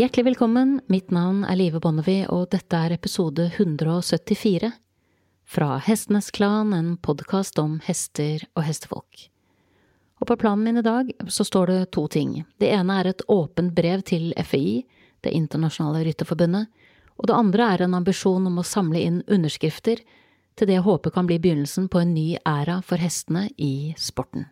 Hjertelig velkommen, mitt navn er Live Bonnevie, og dette er episode 174 fra Hestenes Klan, en podkast om hester og hestefolk. Og på planen min i dag så står det to ting. Det ene er et åpent brev til FI, Det internasjonale rytterforbundet, og det andre er en ambisjon om å samle inn underskrifter til det jeg håper kan bli begynnelsen på en ny æra for hestene i sporten.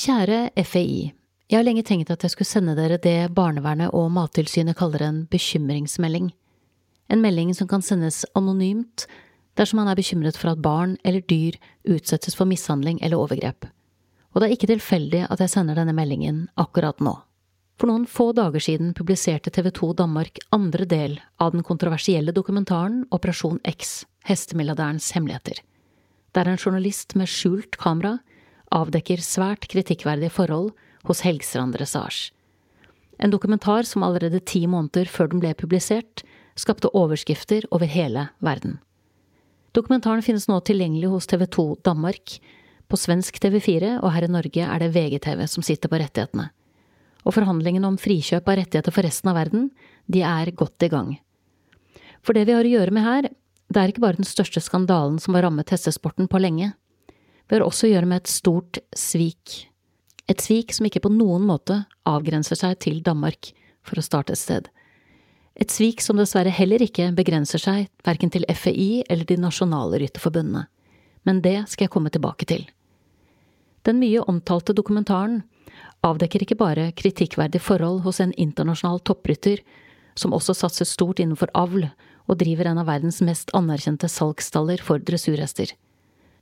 Kjære FAI. Jeg har lenge tenkt at jeg skulle sende dere det barnevernet og Mattilsynet kaller en bekymringsmelding. En melding som kan sendes anonymt dersom man er bekymret for at barn eller dyr utsettes for mishandling eller overgrep. Og det er ikke tilfeldig at jeg sender denne meldingen akkurat nå. For noen få dager siden publiserte TV 2 Danmark andre del av den kontroversielle dokumentaren Operasjon X, hestemilliardærens hemmeligheter, der en journalist med skjult kamera avdekker svært kritikkverdige forhold hos Helgstrand Dressage. En dokumentar som allerede ti måneder før den ble publisert, skapte overskrifter over hele verden. Dokumentaren finnes nå tilgjengelig hos TV 2 Danmark, på svensk TV4 og her i Norge er det VGTV som sitter på rettighetene. Og forhandlingene om frikjøp av rettigheter for resten av verden, de er godt i gang. For det vi har å gjøre med her, det er ikke bare den største skandalen som har rammet hestesporten på lenge. Har også gjøre med et stort svik. Et svik som ikke på noen måte avgrenser seg til Danmark, for å starte et sted. Et svik som dessverre heller ikke begrenser seg verken til FEI eller de nasjonale rytterforbundene. Men det skal jeg komme tilbake til. Den mye omtalte dokumentaren avdekker ikke bare kritikkverdige forhold hos en internasjonal topprytter, som også satser stort innenfor avl og driver en av verdens mest anerkjente salgsstaller for dressurhester.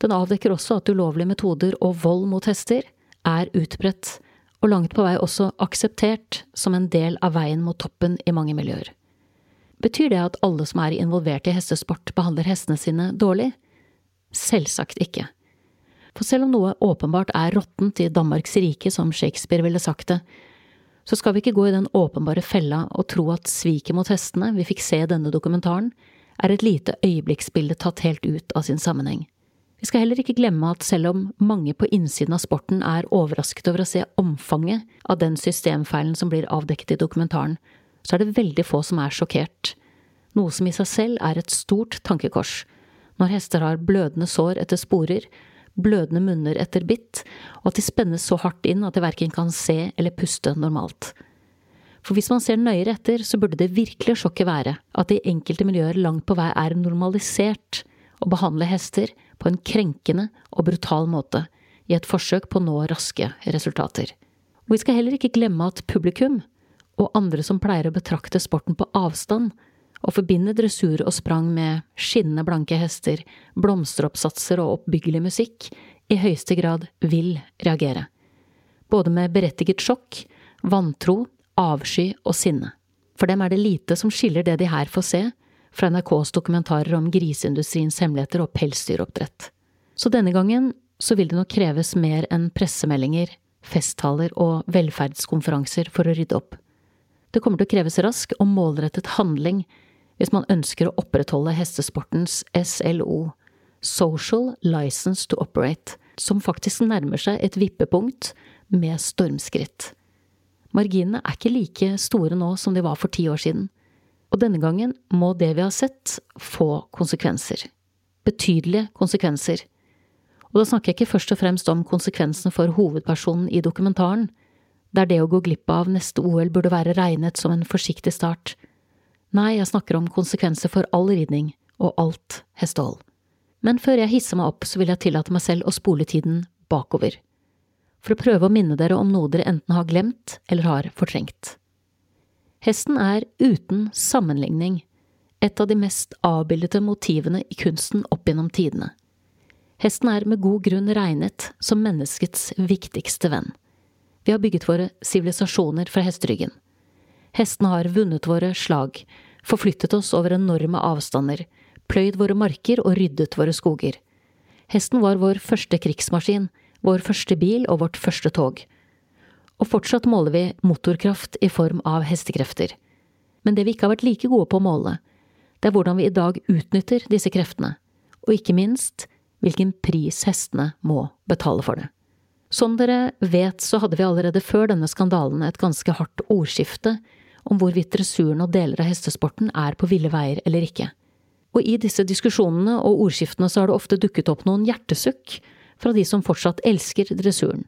Den avdekker også at ulovlige metoder og vold mot hester er utbredt, og langt på vei også akseptert som en del av veien mot toppen i mange miljøer. Betyr det at alle som er involvert i hestesport, behandler hestene sine dårlig? Selvsagt ikke. For selv om noe åpenbart er råttent i Danmarks rike, som Shakespeare ville sagt det, så skal vi ikke gå i den åpenbare fella og tro at sviket mot hestene vi fikk se i denne dokumentaren, er et lite øyeblikksbilde tatt helt ut av sin sammenheng. Vi skal heller ikke glemme at selv om mange på innsiden av sporten er overrasket over å se omfanget av den systemfeilen som blir avdekket i dokumentaren, så er det veldig få som er sjokkert, noe som i seg selv er et stort tankekors, når hester har blødende sår etter sporer, blødende munner etter bitt, og at de spennes så hardt inn at de verken kan se eller puste normalt. For hvis man ser nøyere etter, så burde det virkelig sjokket være at det i enkelte miljøer langt på vei er normalisert å behandle hester på en krenkende og brutal måte i et forsøk på å nå raske resultater. Og vi skal heller ikke glemme at publikum, og andre som pleier å betrakte sporten på avstand, og forbinde dressur og sprang med skinnende blanke hester, blomsteroppsatser og oppbyggelig musikk, i høyeste grad vil reagere. Både med berettiget sjokk, vantro, avsky og sinne. For dem er det lite som skiller det de her får se, fra NRKs dokumentarer om griseindustriens hemmeligheter og pelsdyroppdrett. Så denne gangen så vil det nok kreves mer enn pressemeldinger, festtaler og velferdskonferanser for å rydde opp. Det kommer til å kreves rask og målrettet handling hvis man ønsker å opprettholde hestesportens SLO, Social License to Operate, som faktisk nærmer seg et vippepunkt med stormskritt. Marginene er ikke like store nå som de var for ti år siden, og denne gangen må det vi har sett, få konsekvenser. Betydelige konsekvenser. Og da snakker jeg ikke først og fremst om konsekvensen for hovedpersonen i dokumentaren, der det å gå glipp av neste OL burde være regnet som en forsiktig start. Nei, jeg snakker om konsekvenser for all ridning og alt hestehold. Men før jeg hisser meg opp, så vil jeg tillate meg selv å spole tiden bakover, for å prøve å minne dere om noe dere enten har glemt eller har fortrengt. Hesten er uten sammenligning et av de mest avbildede motivene i kunsten opp gjennom tidene. Hesten er med god grunn regnet som menneskets viktigste venn. Vi har bygget våre sivilisasjoner fra hesteryggen. Hestene har vunnet våre slag, forflyttet oss over enorme avstander, pløyd våre marker og ryddet våre skoger. Hesten var vår første krigsmaskin, vår første bil og vårt første tog og fortsatt måler vi motorkraft i form av hestekrefter. Men det vi ikke har vært like gode på å måle, det er hvordan vi i dag utnytter disse kreftene, og ikke minst hvilken pris hestene må betale for det. Som dere vet, så hadde vi allerede før denne skandalen et ganske hardt ordskifte om hvorvidt dressuren og deler av hestesporten er på ville veier eller ikke. Og i disse diskusjonene og ordskiftene så har det ofte dukket opp noen hjertesukk fra de som fortsatt elsker dressuren,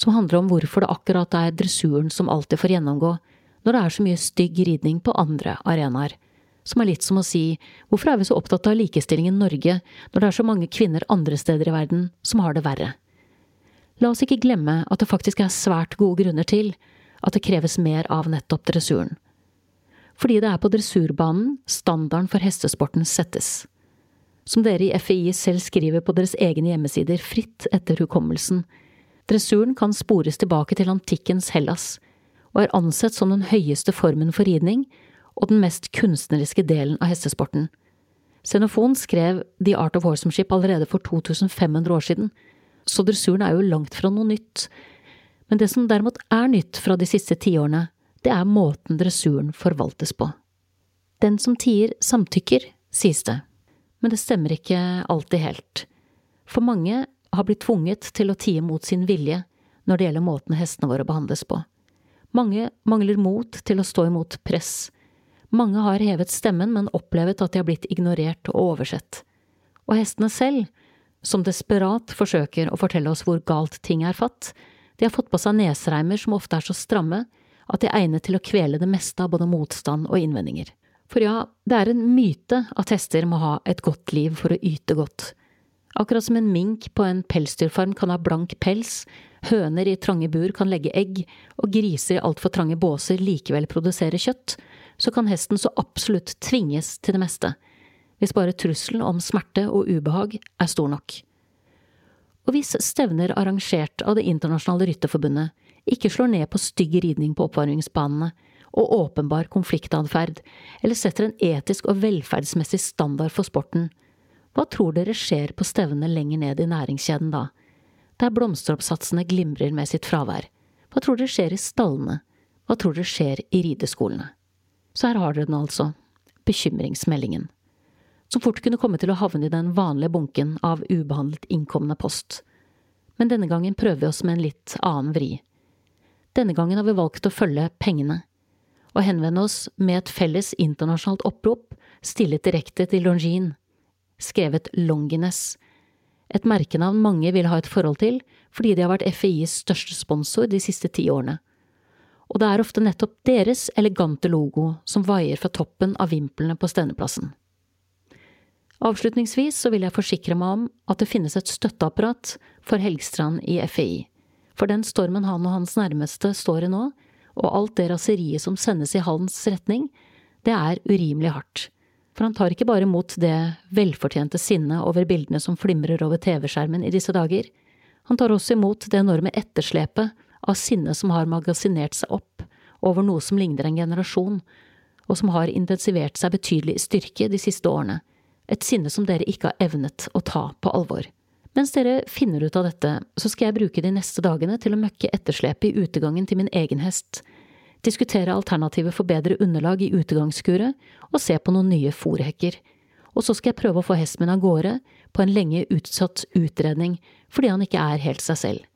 som handler om hvorfor det akkurat er dressuren som alltid får gjennomgå når det er så mye stygg ridning på andre arenaer, som er litt som å si hvorfor er vi så opptatt av likestilling i Norge når det er så mange kvinner andre steder i verden som har det verre? La oss ikke glemme at det faktisk er svært gode grunner til at det kreves mer av nettopp dressuren. Fordi det er på dressurbanen standarden for hestesporten settes. Som dere i FI selv skriver på deres egne hjemmesider fritt etter hukommelsen, dressuren kan spores tilbake til antikkens Hellas, og er ansett som den høyeste formen for ridning og den mest kunstneriske delen av hestesporten. Xenofon skrev The Art of Horsemanship allerede for 2500 år siden, så dressuren er jo langt fra noe nytt. Men det som derimot er nytt fra de siste tiårene, det er måten dressuren forvaltes på. Den som tier, samtykker, sies det. Men det stemmer ikke alltid helt. For mange har blitt tvunget til å tie mot sin vilje når det gjelder måten hestene våre behandles på. Mange mangler mot til å stå imot press. Mange har hevet stemmen, men opplevet at de har blitt ignorert og oversett. Og hestene selv som desperat forsøker å fortelle oss hvor galt ting er fatt. De har fått på seg nesreimer som ofte er så stramme at de er egnet til å kvele det meste av både motstand og innvendinger. For ja, det er en myte at hester må ha et godt liv for å yte godt. Akkurat som en mink på en pelsdyrfarm kan ha blank pels, høner i trange bur kan legge egg, og griser i altfor trange båser likevel produsere kjøtt, så kan hesten så absolutt tvinges til det meste – hvis bare trusselen om smerte og ubehag er stor nok. Og hvis stevner arrangert av Det internasjonale rytterforbundet ikke slår ned på stygg ridning på oppvarmingsbanene og åpenbar konfliktatferd, eller setter en etisk og velferdsmessig standard for sporten, hva tror dere skjer på stevnet lenger ned i næringskjeden da, der blomsteroppsatsene glimrer med sitt fravær? Hva tror dere skjer i stallene? Hva tror dere skjer i rideskolene? Så her har dere den altså, bekymringsmeldingen som fort kunne komme til å havne i den vanlige bunken av ubehandlet innkomne post. Men denne gangen prøver vi oss med en litt annen vri. Denne gangen har vi valgt å følge pengene, og henvende oss med et felles internasjonalt opprop stilt direkte til Longines, skrevet Longines, et merkenavn mange vil ha et forhold til fordi de har vært FIs største sponsor de siste ti årene. Og det er ofte nettopp deres elegante logo som vaier fra toppen av vimplene på stendeplassen. Avslutningsvis så vil jeg forsikre meg om at det finnes et støtteapparat for Helgstrand i FI. For den stormen han og hans nærmeste står i nå, og alt det raseriet som sendes i hans retning, det er urimelig hardt. For han tar ikke bare imot det velfortjente sinnet over bildene som flimrer over TV-skjermen i disse dager, han tar også imot det enorme etterslepet av sinne som har magasinert seg opp over noe som ligner en generasjon, og som har intensivert seg betydelig i styrke de siste årene et sinne som dere ikke har evnet å ta på alvor. Mens dere finner ut av dette, så skal jeg bruke de neste dagene til å møkke etterslepet i utegangen til min egen hest, diskutere alternativer for bedre underlag i utegangsskuret og se på noen nye fòrhekker. Og så skal jeg prøve å få hesten min av gårde på en lenge utsatt utredning fordi han ikke er helt seg selv.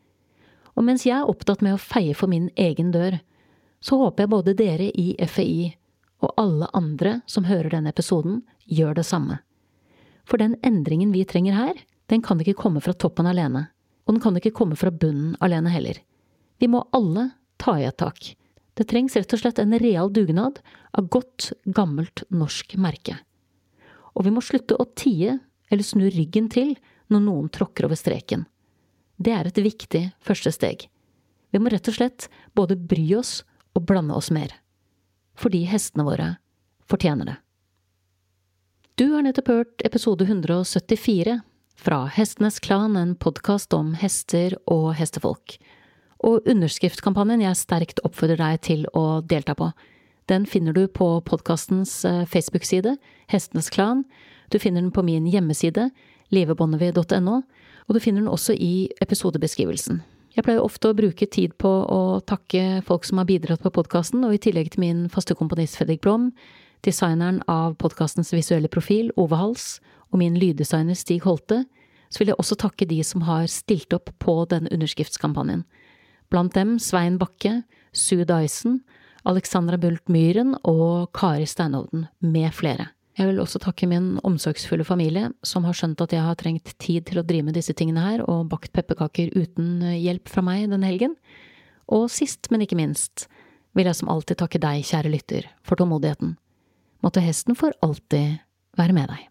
Og mens jeg er opptatt med å feie for min egen dør, så håper jeg både dere i FAI og alle andre som hører denne episoden, gjør det samme. For den endringen vi trenger her, den kan ikke komme fra toppen alene. Og den kan ikke komme fra bunnen alene heller. Vi må alle ta i et tak. Det trengs rett og slett en real dugnad av godt, gammelt norsk merke. Og vi må slutte å tie eller snu ryggen til når noen tråkker over streken. Det er et viktig første steg. Vi må rett og slett både bry oss og blande oss mer. Fordi hestene våre fortjener det. Du har nettopp hørt episode 174 fra Hestenes Klan, en podkast om hester og hestefolk. Og underskriftkampanjen jeg sterkt oppfordrer deg til å delta på. Den finner du på podkastens eh, Facebook-side, Hestenes Klan. Du finner den på min hjemmeside, livebonnevi.no, og du finner den også i episodebeskrivelsen. Jeg pleier ofte å bruke tid på å takke folk som har bidratt på podkasten, og i tillegg til min faste komponist Fredrik Blom, designeren av podkastens visuelle profil, Ove Hals, og min lyddesigner Stig Holte, så vil jeg også takke de som har stilt opp på denne underskriftskampanjen. Blant dem Svein Bakke, Sue Dyson, Alexandra Bult Myhren og Kari Steinovden, med flere. Jeg vil også takke min omsorgsfulle familie, som har skjønt at jeg har trengt tid til å drive med disse tingene her, og bakt pepperkaker uten hjelp fra meg denne helgen. Og sist, men ikke minst, vil jeg som alltid takke deg, kjære lytter, for tålmodigheten. Måtte hesten for alltid være med deg.